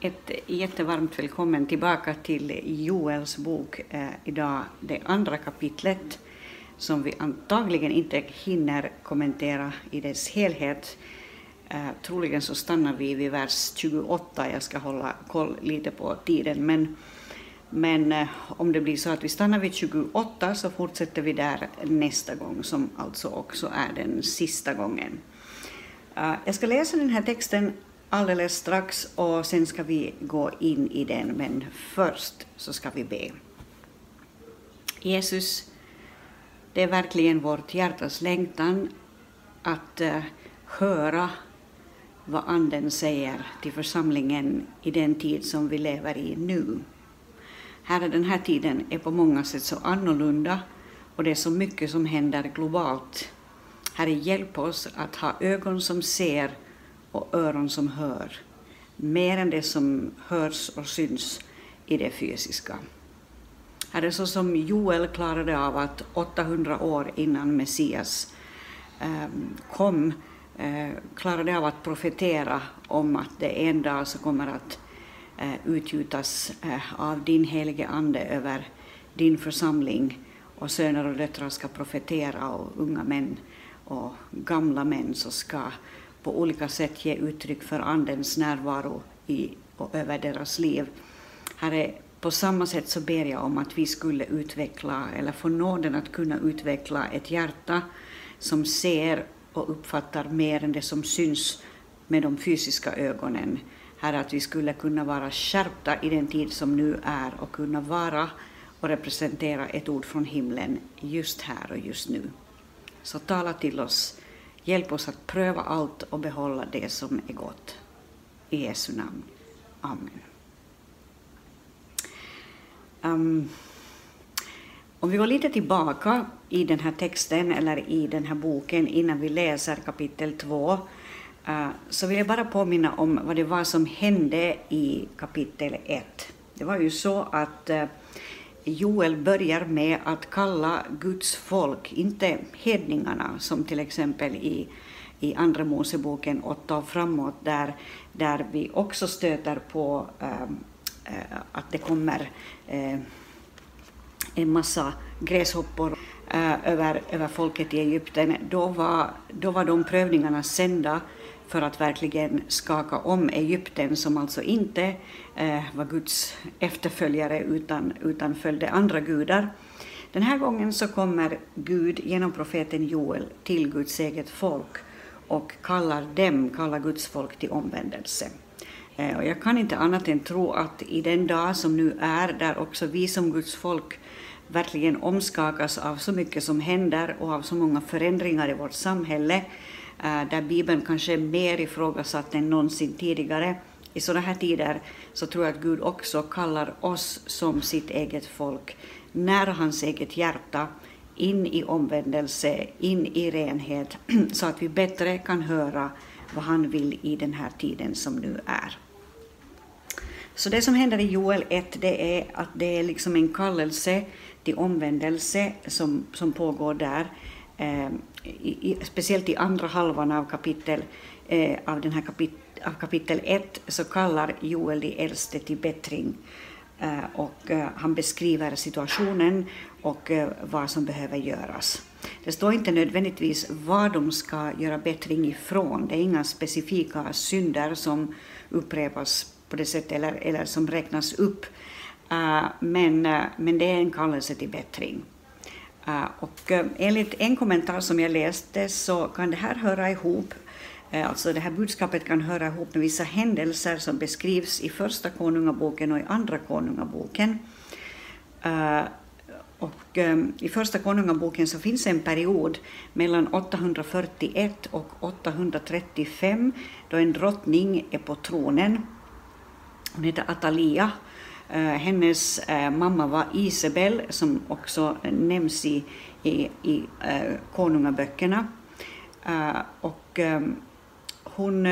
Ett jättevarmt välkommen tillbaka till Joels bok. Eh, idag det andra kapitlet som vi antagligen inte hinner kommentera i dess helhet. Eh, troligen så stannar vi vid vers 28. Jag ska hålla koll lite på tiden. Men, men eh, om det blir så att vi stannar vid 28 så fortsätter vi där nästa gång som alltså också är den sista gången. Eh, jag ska läsa den här texten alldeles strax och sen ska vi gå in i den, men först så ska vi be. Jesus, det är verkligen vårt hjärtas längtan att eh, höra vad Anden säger till församlingen i den tid som vi lever i nu. Här den här tiden är på många sätt så annorlunda och det är så mycket som händer globalt. Herre, hjälp oss att ha ögon som ser och öron som hör, mer än det som hörs och syns i det fysiska. Herre, så som Joel klarade av att 800 år innan Messias eh, kom, eh, klarade av att profetera om att det en dag så kommer att eh, utgjutas eh, av din helige Ande över din församling och söner och döttrar ska profetera och unga män och gamla män så ska på olika sätt ge uttryck för Andens närvaro i och över deras liv. Herre, på samma sätt så ber jag om att vi skulle utveckla, eller få nåden att kunna utveckla ett hjärta som ser och uppfattar mer än det som syns med de fysiska ögonen. Herre, att vi skulle kunna vara skärpta i den tid som nu är och kunna vara och representera ett ord från himlen just här och just nu. Så tala till oss Hjälp oss att pröva allt och behålla det som är gott. I Jesu namn. Amen. Um, om vi går lite tillbaka i den här texten eller i den här boken innan vi läser kapitel 2 uh, eh, så vill jag bara påminna om vad det var som hände i kapitel 1. Det var ju så att uh, Joel börjar med att kalla Guds folk, inte hedningarna som till exempel i, i Andra Moseboken 8 och framåt där, där vi också stöter på äh, att det kommer äh, en massa gräshoppor äh, över, över folket i Egypten. Då var, då var de prövningarna sända för att verkligen skaka om Egypten som alltså inte eh, var Guds efterföljare utan, utan följde andra gudar. Den här gången så kommer Gud genom profeten Joel till Guds eget folk och kallar dem, kallar Guds folk till omvändelse. Eh, och jag kan inte annat än tro att i den dag som nu är, där också vi som Guds folk verkligen omskakas av så mycket som händer och av så många förändringar i vårt samhälle, Eh, där Bibeln kanske är mer ifrågasatt än någonsin tidigare. I sådana här tider så tror jag att Gud också kallar oss som sitt eget folk, nära hans eget hjärta, in i omvändelse, in i renhet, så att vi bättre kan höra vad han vill i den här tiden som nu är. Så det som händer i Joel 1, det är att det är liksom en kallelse till omvändelse som, som pågår där. Ehm, i, i, speciellt i andra halvan av kapitel, eh, av, den här kapit, av kapitel 1 så kallar Joel de äldste till bättring eh, och eh, han beskriver situationen och eh, vad som behöver göras. Det står inte nödvändigtvis vad de ska göra bättring ifrån. Det är inga specifika synder som upprepas på det sättet eller, eller som räknas upp. Uh, men, uh, men det är en kallelse till bättring. Eh, och eh, enligt en kommentar som jag läste så kan det här höra ihop eh, Alltså det här budskapet kan höra ihop med vissa händelser som beskrivs i Första Konungaboken och i Andra Konungaboken. Och I Första Konungaboken så finns en period mellan 841 och 835 då en drottning är på tronen. Hon heter Atalia Eh, hennes eh, mamma var Isabel, som också eh, nämns i, i, i konungaböckerna. och ehm, hon,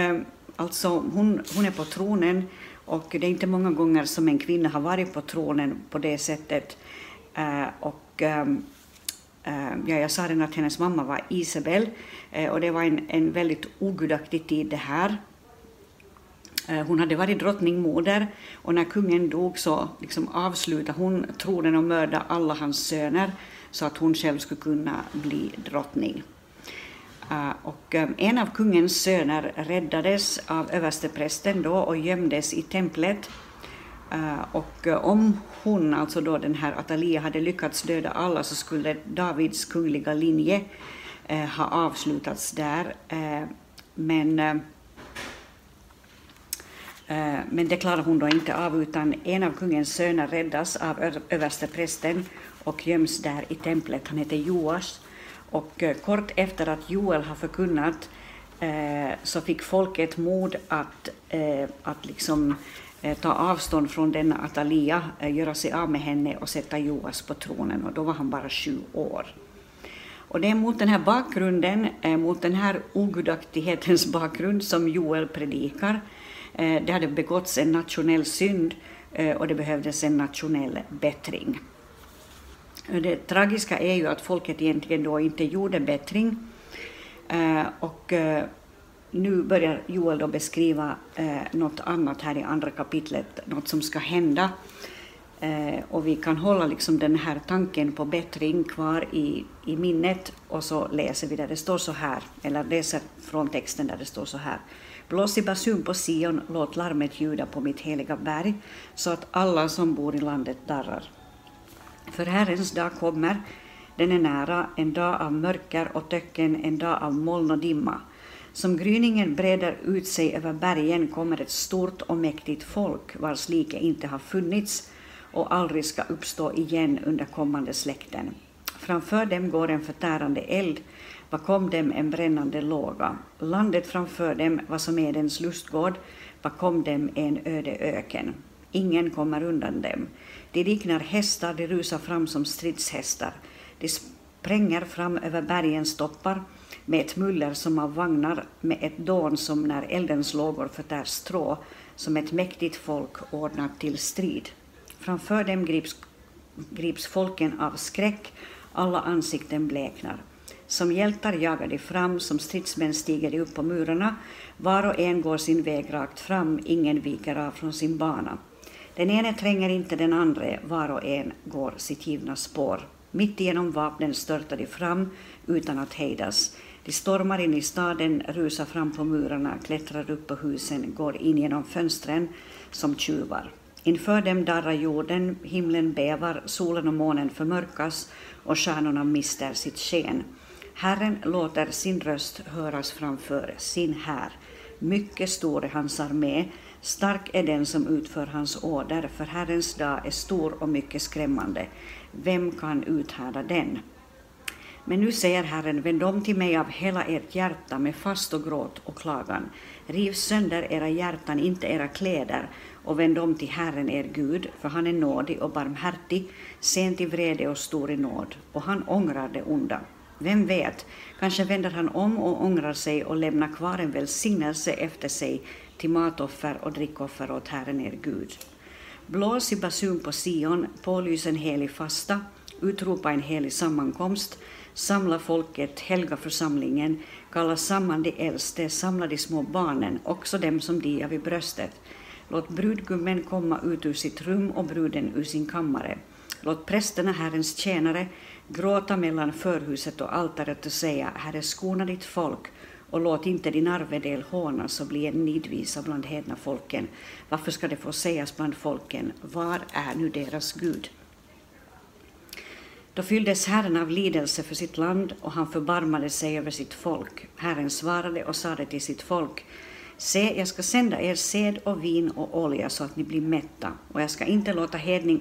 alltså, hon, hon är på tronen och det är inte många gånger som en kvinna har varit på tronen på det sättet. och ehm, ehm, ja, jag sa redan att hennes mamma var Isabel och det var en, en väldigt ogudaktig tid det här. Eh, hon hade varit drottningmoder och när kungen dog så liksom avslutade hon tronen och mördade alla hans söner så att hon själv skulle kunna bli drottning. Eh, och eh, en av kungens söner räddades av översteprästen då och gömdes i templet. Och om hon, alltså då den här Atalia, hade lyckats döda alla så skulle Davids kungliga linje ha avslutats där. men Eh, men det klarar hon då inte av, utan en av kungens söner räddas av översteprästen och göms där i templet. Han heter Joas. Och eh, kort efter att Joel har förkunnat eh, så fick folket mod att, att liksom ta avstånd från denna Atalia, göra sig av med henne och sätta Joas på tronen. Och då var han bara sju år. Och det är mot den här bakgrunden, mot den här ogudaktighetens bakgrund som Joel predikar Eh, det hade begåtts en nationell synd eh, och det behövdes en nationell bättring. Eh, det tragiska är ju att folket egentligen då inte gjorde bättring. Och nu börjar Joel då beskriva något annat här i andra kapitlet, något som ska hända. Och vi kan hålla liksom den här tanken på bättring kvar i, i minnet och så läser vi där det står så här, eller läser från texten där det står så här. Blås i basun på Sion, låt larmet ljuda på mitt heliga berg, så att alla som bor i landet darrar. För Herrens dag kommer, den är nära, en dag av mörker och töcken, en dag av moln och dimma. Som gryningen breder ut sig över bergen kommer ett stort och mäktigt folk vars like inte har funnits och aldrig ska uppstå igen under kommande släkten. Framför dem går en förtärande eld Bakom dem en brännande låga. Landet framför dem var som Edens lustgård, bakom dem en öde öken. Ingen kommer undan dem. De liknar hästar, de rusar fram som stridshästar. De spränger fram över bergens toppar med ett muller som av vagnar, med ett dån som när eldens lågor förtär strå, som ett mäktigt folk ordnat till strid. Framför dem grips, grips folken av skräck, alla ansikten bleknar. Som hjältar jagar de fram, som stridsmän stiger de upp på murarna. Var och en går sin väg rakt fram, ingen viker av från sin bana. Den ene tränger inte den andra, var och en går sitt givna spår. Mitt genom vapnen störtar de fram utan att hejdas. De stormar in i staden, rusar fram på murarna, klättrar upp på husen, går in genom fönstren som tjuvar. Inför dem darrar jorden, himlen bävar, solen och månen förmörkas och stjärnorna mister sitt sken. Herren låter sin röst höras framför sin här. Mycket stor är hans armé, stark är den som utför hans order, för Herrens dag är stor och mycket skrämmande. Vem kan uthärda den? Men nu säger Herren, vänd om till mig av hela ert hjärta med fast och gråt och klagan. Riv sönder era hjärtan, inte era kläder, och vänd om till Herren er Gud, för han är nådig och barmhärtig, sent i vrede och stor i nåd, och han ångrar det onda. Vem vet, kanske vänder han om och ångrar sig och lämnar kvar en välsignelse efter sig till matoffer och drickoffer åt Herren er Gud. Blås i basun på Sion, pålys en helig fasta, utropa en helig sammankomst, samla folket, helga församlingen, kalla samman de äldste, samla de små barnen, också dem som diar vid bröstet. Låt brudgummen komma ut ur sitt rum och bruden ur sin kammare. Låt prästerna, Herrens tjänare, gråta mellan förhuset och altaret och säga Herre, skona ditt folk och låt inte din arvedel hånas och bli en nidvisa bland hedna folken. Varför ska det få sägas bland folken, var är nu deras Gud? Då fylldes Herren av lidelse för sitt land och han förbarmade sig över sitt folk. Herren svarade och sade till sitt folk, Se, jag ska sända er sed och vin och olja så att ni blir mätta, och jag ska inte låta hedning,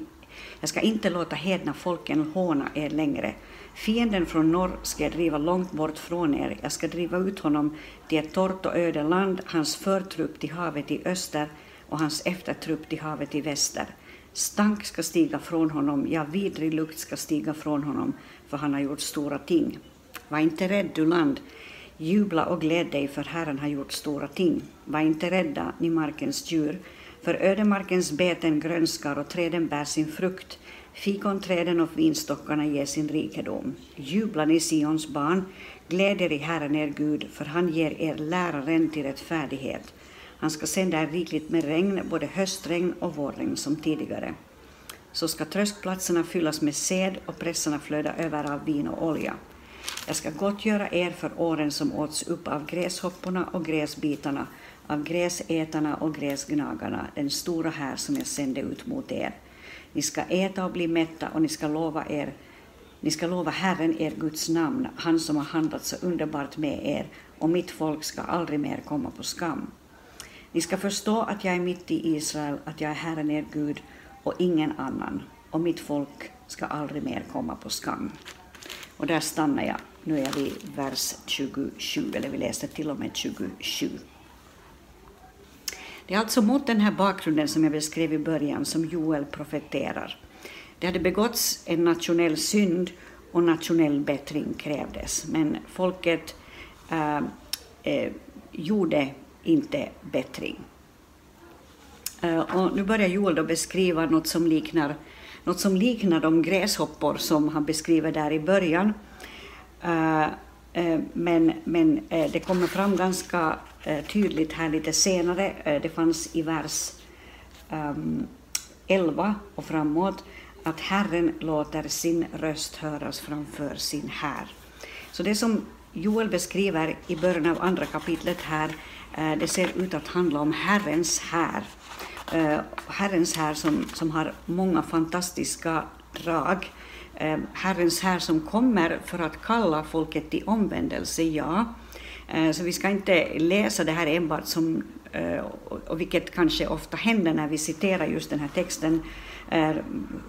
jag ska inte låta hedna folken håna er längre. Fienden från norr ska jag driva långt bort från er. Jag ska driva ut honom till ett torrt och öde land, hans förtrupp till havet i öster och hans eftertrupp till havet i väster. Stank ska stiga från honom, ja, vidrig lukt ska stiga från honom, för han har gjort stora ting. Var inte rädd, du land. Jubla och gläd dig, för Herren har gjort stora ting. Var inte rädda, ni markens djur, för ödemarkens beten grönskar och träden bär sin frukt. Fikonträden och vinstockarna ger sin rikedom. Jubla ni Sions barn, gläd er i Herren er Gud, för han ger er läraren till rättfärdighet. Han ska sända er rikligt med regn, både höstregn och vårregn som tidigare. Så ska tröskplatserna fyllas med sed och pressarna flöda över av vin och olja. Jag ska gottgöra er för åren som åts upp av gräshopporna och gräsbitarna, av gräsätarna och gräsgnagarna, den stora här som jag sände ut mot er. Ni ska äta och bli mätta och ni ska lova er ni ska lova Herren, er Guds namn, han som har handlat så underbart med er, och mitt folk ska aldrig mer komma på skam. Ni ska förstå att jag är mitt i Israel, att jag är Herren, er Gud, och ingen annan, och mitt folk ska aldrig mer komma på skam. Och där stannar jag. Nu är jag vid vers 27, eller vi läser till och med 27. Det är alltså mot den här bakgrunden som jag beskrev i början som Joel profeterar. Det hade begåtts en nationell synd och nationell bättring krävdes, men folket eh, eh, gjorde inte bättring. Eh, och nu börjar Joel då beskriva något som liknar något som liknar de gräshoppor som han beskriver där i början. Eh, eh, men, men eh, det kommer fram ganska tydligt här lite senare, det fanns i vers ehm, 11 och framåt, att Herren låter sin röst höras framför sin här. Så det som Joel beskriver i början av andra kapitlet här, det ser ut att handla om Herrens här. Eh, Herrens här som, som har många fantastiska drag. Eh, Herrens här som kommer för att kalla folket till omvändelse, ja. Eh, så vi ska inte läsa det här enbart som, eh, och vilket kanske ofta händer när vi citerar just den här texten,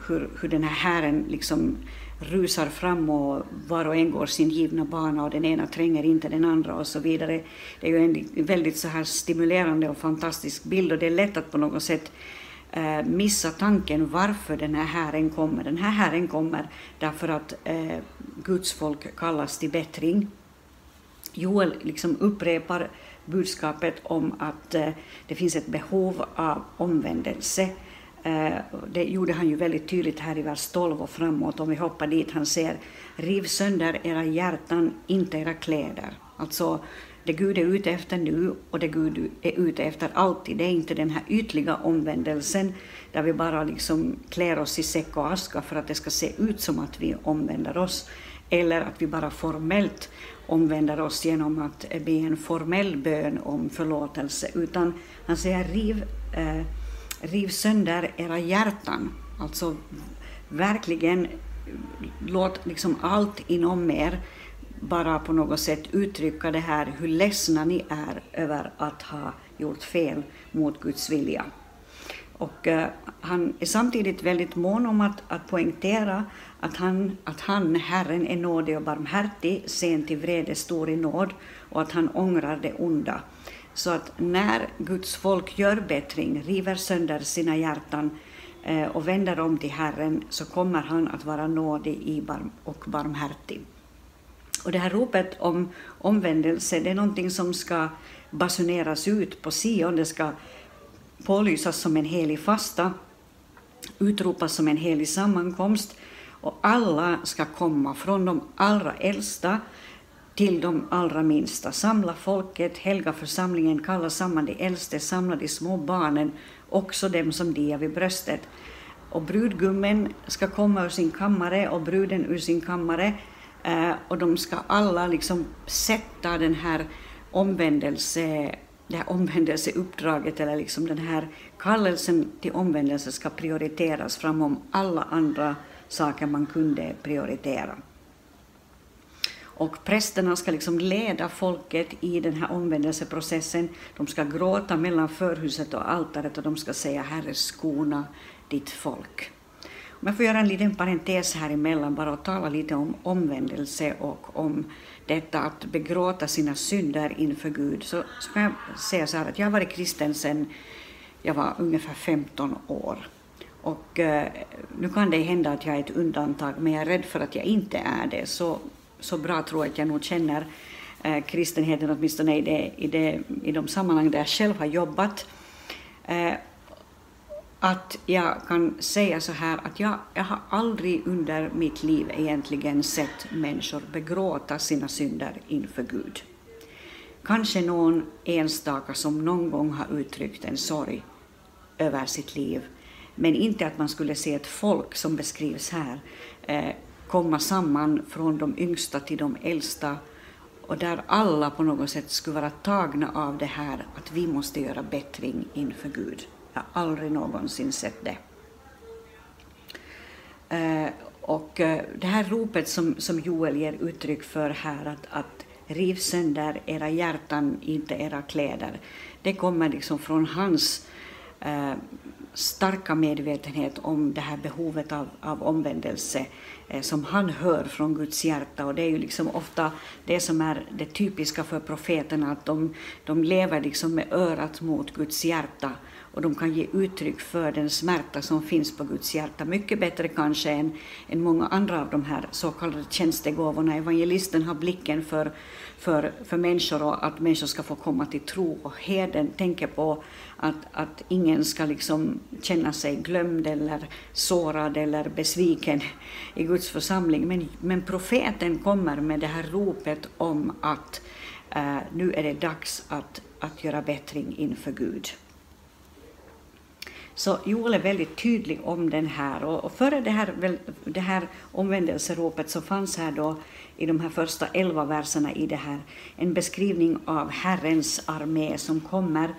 hur, hur den här hären liksom rusar fram och var och en går sin givna bana och den ena tränger inte den andra och så vidare. Det är ju en väldigt så här stimulerande och fantastisk bild och det är lätt att på något sätt eh, missa tanken varför den här hären kommer. Den här hären kommer därför att eh, Guds folk kallas till bättring. Joel liksom upprepar budskapet om att eh, det finns ett behov av omvändelse Eh, det gjorde han ju väldigt tydligt här i vers 12 och framåt. Om vi hoppar dit, han säger riv sönder era hjärtan, inte era kläder. Alltså, det Gud är ute efter nu och det Gud är ute efter alltid, det är inte den här ytliga omvändelsen där vi bara liksom klär oss i säck och aska för att det ska se ut som att vi omvänder oss, eller att vi bara formellt omvänder oss genom att be en formell bön om förlåtelse, utan han säger riv eh, riv sönder era hjärtan. Alltså verkligen låt liksom allt inom er bara på något sätt uttrycka det här hur ledsna ni är över att ha gjort fel mot Guds vilja. Och uh, han är samtidigt väldigt mån om att, att poängtera att han, att han, Herren, är nådig och barmhärtig, sen till vrede, stor i nåd och att han ångrar det onda. Så att när Guds folk gör bättring, river sönder sina hjärtan eh, och vänder om till Herren, så kommer han att vara nådig och barmhärtig. Och det här ropet om omvändelse, det är någonting som ska basuneras ut på Sion, det ska pålysas som en helig fasta, utropas som en helig sammankomst, och alla ska komma, från de allra äldsta till de allra minsta. Samla folket, helga församlingen, kalla samman de äldste, samla de små barnen, också dem som diar vid bröstet. Och brudgummen ska komma ur sin kammare och bruden ur sin kammare eh, och de ska alla liksom sätta den här omvändelse det här omvändelseuppdraget eller liksom den här kallelsen till omvändelse ska prioriteras framom alla andra saker man kunde prioritera. Och prästerna ska liksom leda folket i den här omvändelseprocessen. De ska gråta mellan förhuset och altaret och de ska säga Herre skona ditt folk. Om jag får göra en liten parentes här emellan bara och tala lite om omvändelse och om detta att begråta sina synder inför Gud, så, ska kan jag säga så här att jag har varit kristen sedan jag var ungefär 15 år. Och eh, nu kan det hända att jag är ett undantag, men jag är rädd för att jag inte är det. Så så bra tror jag att jag nog känner eh, kristenheten, åtminstone i, det, i, det, i de sammanhang där jag själv har jobbat. Eh, att jag kan säga så här att jag, jag har aldrig under mitt liv egentligen sett människor begråta sina synder inför Gud. kanske någon enstaka som någon gång har uttryckt en sorg över sitt liv. Men inte att man skulle se ett folk som beskrivs här eh, komma samman från de yngsta till de äldsta och där alla på något sätt skulle vara tagna av det här att vi måste göra bättring inför Gud. Jag har aldrig någonsin sett det. Eh, och eh, det här ropet som, som Joel ger uttryck för här, att, att riv sönder era hjärtan, inte era kläder, det kommer liksom från hans eh, starka medvetenhet om det här behovet av, av omvändelse eh, som han hör från Guds hjärta. Och det är ju liksom ofta det som är det typiska för profeterna, att de, de lever liksom med örat mot Guds hjärta och de kan ge uttryck för den smärta som finns på Guds hjärta mycket bättre kanske än, än många andra av de här så kallade tjänstegåvorna. Evangelisten har blicken för, för, för människor och att människor ska få komma till tro och heden tänker på att, att ingen ska liksom känna sig glömd eller sårad eller besviken i Guds församling. Men, men profeten kommer med det här ropet om att eh, nu är det dags att, att göra bättring inför Gud. Så Joel är väldigt tydlig om den här. Och, och före det här, det här omvändelseropet så fanns här då i de här första elva verserna i det här en beskrivning av Herrens armé som kommer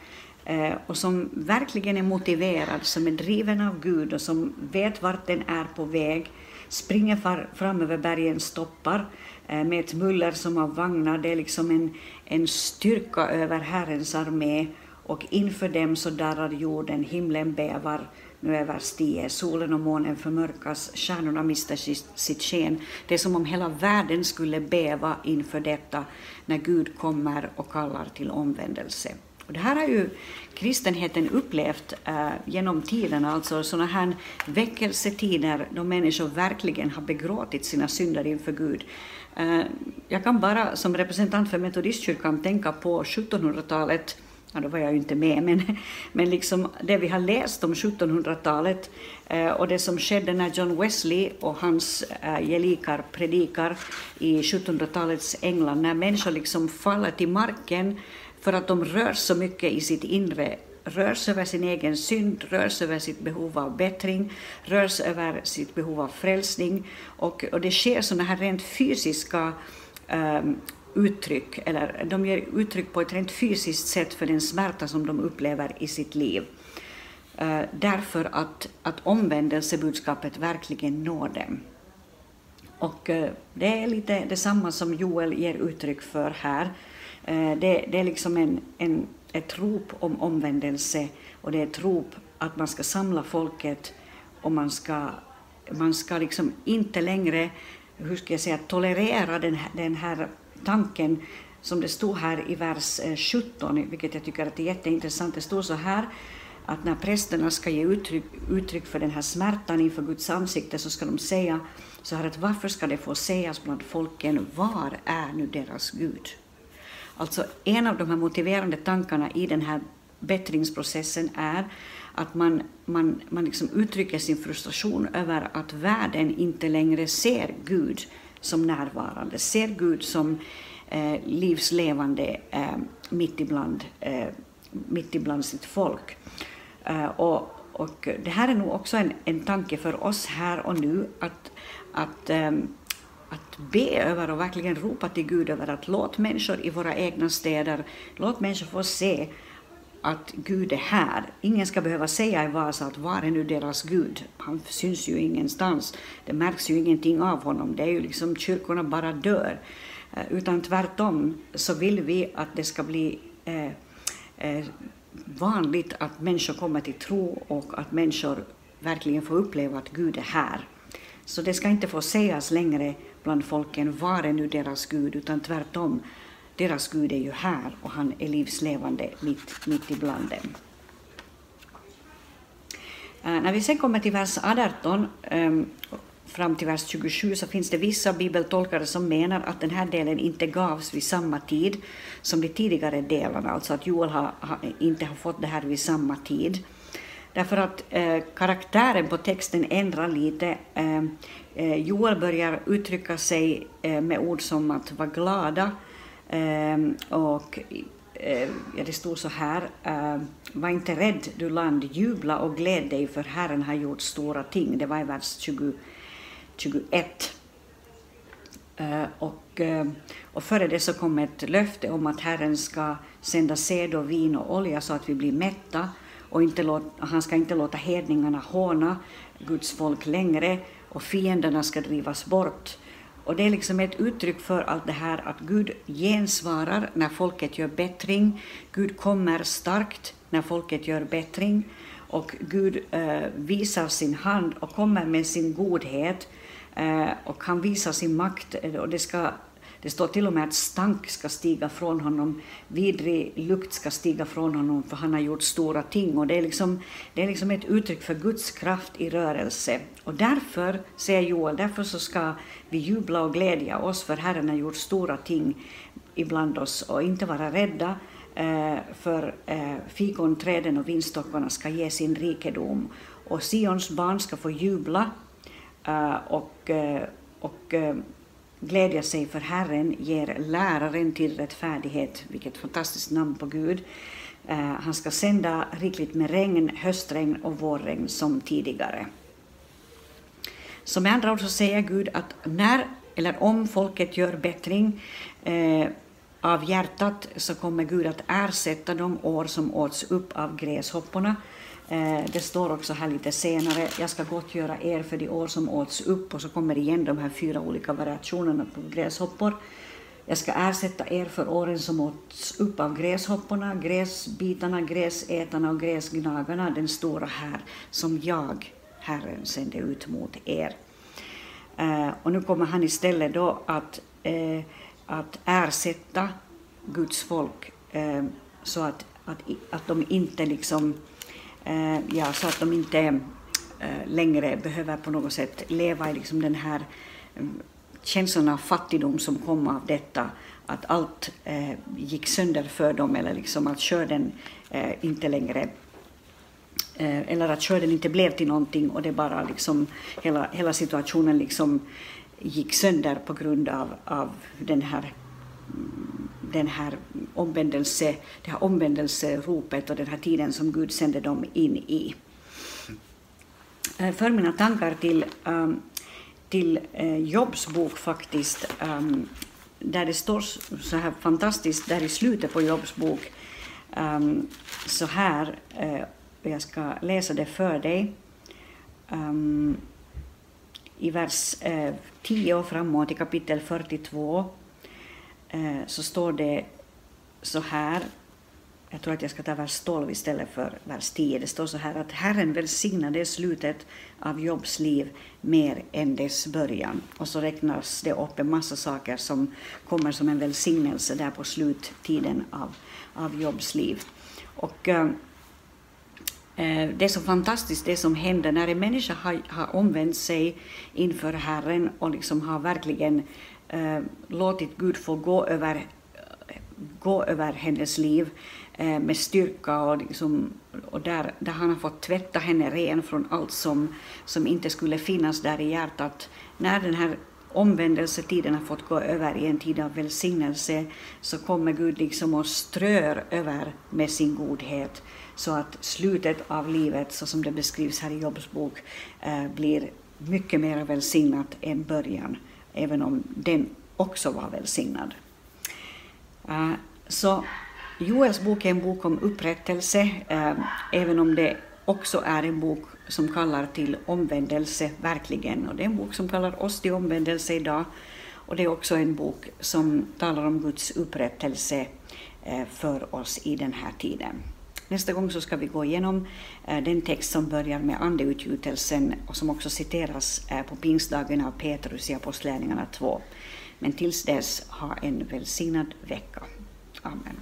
eh, och som verkligen är motiverad, som är driven av Gud och som vet vart den är på väg, springer far, fram över bergen, stoppar eh, med ett muller som av vagnar. Det är liksom en, en styrka över Herrens armé och inför dem så darrar jorden, himlen bävar, nu överstiger solen och månen förmörkas, stjärnorna mister sitt sken. Det är som om hela världen skulle bäva inför detta när Gud kommer och kallar till omvändelse. Och det här har ju kristenheten upplevt eh, genom tiden, alltså sådana här väckelsetider då människor verkligen har begråtit sina synder inför Gud. Eh, jag kan bara som representant för Metodistkyrkan tänka på 1700-talet ja, då var jag ju inte med, men, men liksom det vi har läst om 1700-talet eh, och det som skedde när John Wesley och hans eh, gelikar predikar i 1700-talets England, när människor liksom faller till marken för att de rör så mycket i sitt inre rör sig över sin egen synd, rör sig över sitt behov av bättring, rör sig över sitt behov av frälsning och, och det sker sådana här rent fysiska um, uttryck, eller de ger uttryck på ett rent fysiskt sätt för den smärta som de upplever i sitt liv. Uh, därför att, att omvändelsebudskapet verkligen når dem. Och uh, det är lite detsamma som Joel ger uttryck för här. Uh, det, det, är liksom en, en, ett rop om omvändelse och det är ett rop att man ska samla folket och man ska, man ska liksom inte längre hur ska jag säga, tolerera den, den här tanken som det stod här i vers eh, 17, vilket jag tycker att är jätteintressant. Det står så här att när prästerna ska ge uttryck, uttryck för den här smärtan inför Guds ansikte så ska de säga så här att varför ska det få sägas bland folken, var är nu deras Gud? Alltså en av de här motiverande tankarna i den här bättringsprocessen är att man, man, man liksom uttrycker sin frustration över att världen inte längre ser Gud som närvarande, ser Gud som eh, livslevande eh, mitt, ibland, eh, mitt ibland sitt folk. Eh, och, och det här är nog också en, en tanke för oss här och nu att, att, eh, att be över och verkligen ropa till Gud över att låt människor i våra egna städer, låt människor få se att Gud är här. Ingen ska behöva säga i Vasa att var är nu deras Gud? Han syns ju ingenstans. Det märks ju ingenting av honom. Det är ju liksom kyrkorna bara dör. Eh, utan tvärtom så vill vi att det ska bli eh, eh, vanligt att människor kommer till tro och att människor verkligen får uppleva att Gud är här. Så det ska inte få sägas längre bland folken, var är nu deras Gud, utan tvärtom, deras Gud är ju här och han är livslevande mitt, mitt ibland dem. Eh, när vi sen kommer till vers 18 ehm, fram till vers 27 så finns det vissa bibeltolkare som menar att den här delen inte gavs vid samma tid som de tidigare delarna, alltså att Joel har, har, inte har fått det här vid samma tid. Därför att eh, karaktären på texten ändrar lite. Ehm, eh, Joel börjar uttrycka sig eh, med ord som att vara glada, Ehm, och ehm, ja, det stod så här, ehm, var inte rädd du land, jubla och gläd dig för Herren har gjort stora ting. Det var i vers 20, 21. Och, och före det så kom ett löfte om att Herren ska sända sed och vin och olja så att vi blir mätta och inte låta, han ska inte låta hedningarna håna Guds folk längre och fienderna ska drivas bort. Och det är liksom ett uttryck för allt det här att Gud gensvarar när folket gör bättring. Gud kommer starkt när folket gör bättring. Och Gud eh, visar sin hand och kommer med sin godhet. Eh, och han visar sin makt. Och det ska det står till och med att stank ska stiga från honom, vidrig lukt ska stiga från honom, för han har gjort stora ting. Och det är liksom, det är liksom ett uttryck för Guds kraft i rörelse. Och därför, säger Joel, därför så ska vi jubla och glädja oss, för Herren har gjort stora ting ibland oss, och inte vara rädda, eh, för eh, fikonträden och vinstockarna ska ge sin rikedom. Och Sions barn ska få jubla eh, och, och glädja sig för Herren ger läraren till rättfärdighet, vilket fantastiskt namn på Gud. Eh, han ska sända rikligt med regn, höstregn och vårregn som tidigare. Så med andra ord så säger Gud att när eller om folket gör bättring eh, av hjärtat så kommer Gud att ersätta de år som åts upp av gräshopporna Eh, Eh, det står också här lite senare, jag ska gottgöra er för de år som åts upp och så kommer igen de här fyra olika variationerna på gräshoppor. Jag ska ersätta er för åren som åts upp av gräshopporna, gräsbitarna, gräsätarna och gräsgnagarna, den stora här, som jag, Herren, sände ut mot er. Eh, och nu kommer han istället då att, eh, att ersätta Guds folk så att, att, att de inte liksom Eh, ja, så att de inte eh, längre behöver på något sätt leva i liksom den här mm, känslan av fattigdom som kom av detta, att allt eh, gick sönder för dem eller liksom att skörden eh, inte längre eh, eller att skörden inte blev till någonting och det bara liksom hela, hela situationen liksom gick sönder på grund av, av den här mm, den här omvändelse, det här omvändelseropet och den här tiden som Gud sände dem in i. Eh, för mina tankar till, ehm, till eh, Jobs bok faktiskt, ehm, där det står så här fantastiskt, där i slutet på Jobs bok, ehm, så här, och jag ska läsa det för dig, i vers 10 och framåt i kapitel 42, Eh, så står det så här, jag tror att jag ska ta vers 12 istället för vers 10. Det står så här att Herren välsignade slutet av Jobs liv mer än dess början. Och så räknas det upp en massa saker som kommer som en välsignelse där på sluttiden av, av Jobs liv. Och eh, eh det är så fantastiskt det som händer när en människa har, har omvänt sig inför Herren och liksom har verkligen eh, låtit Gud få gå över, gå över hennes liv eh, med styrka och, liksom, och där, där han har fått tvätta henne ren från allt som, som inte skulle finnas där i hjärtat. När den här omvändelsetiden har fått gå över i en tid av välsignelse så kommer Gud liksom och strör över med sin godhet så att slutet av livet, så som det beskrivs här i Jobs bok, eh, blir mycket mer välsignat än början även om den också var välsignad. Eh, så Joels bok är en bok om upprättelse, eh, även om det också är en bok som kallar till omvändelse, verkligen. Och det är en bok som kallar oss till omvändelse idag. Och det är också en bok som talar om Guds upprättelse eh, för oss i den här tiden. Nästa gång så ska vi gå igenom eh, den text som börjar med andeutgjutelsen och som också citeras eh, på pingstdagen av Petrus i Apostlagärningarna 2. Men tills dess, ha en välsignad vecka. Amen.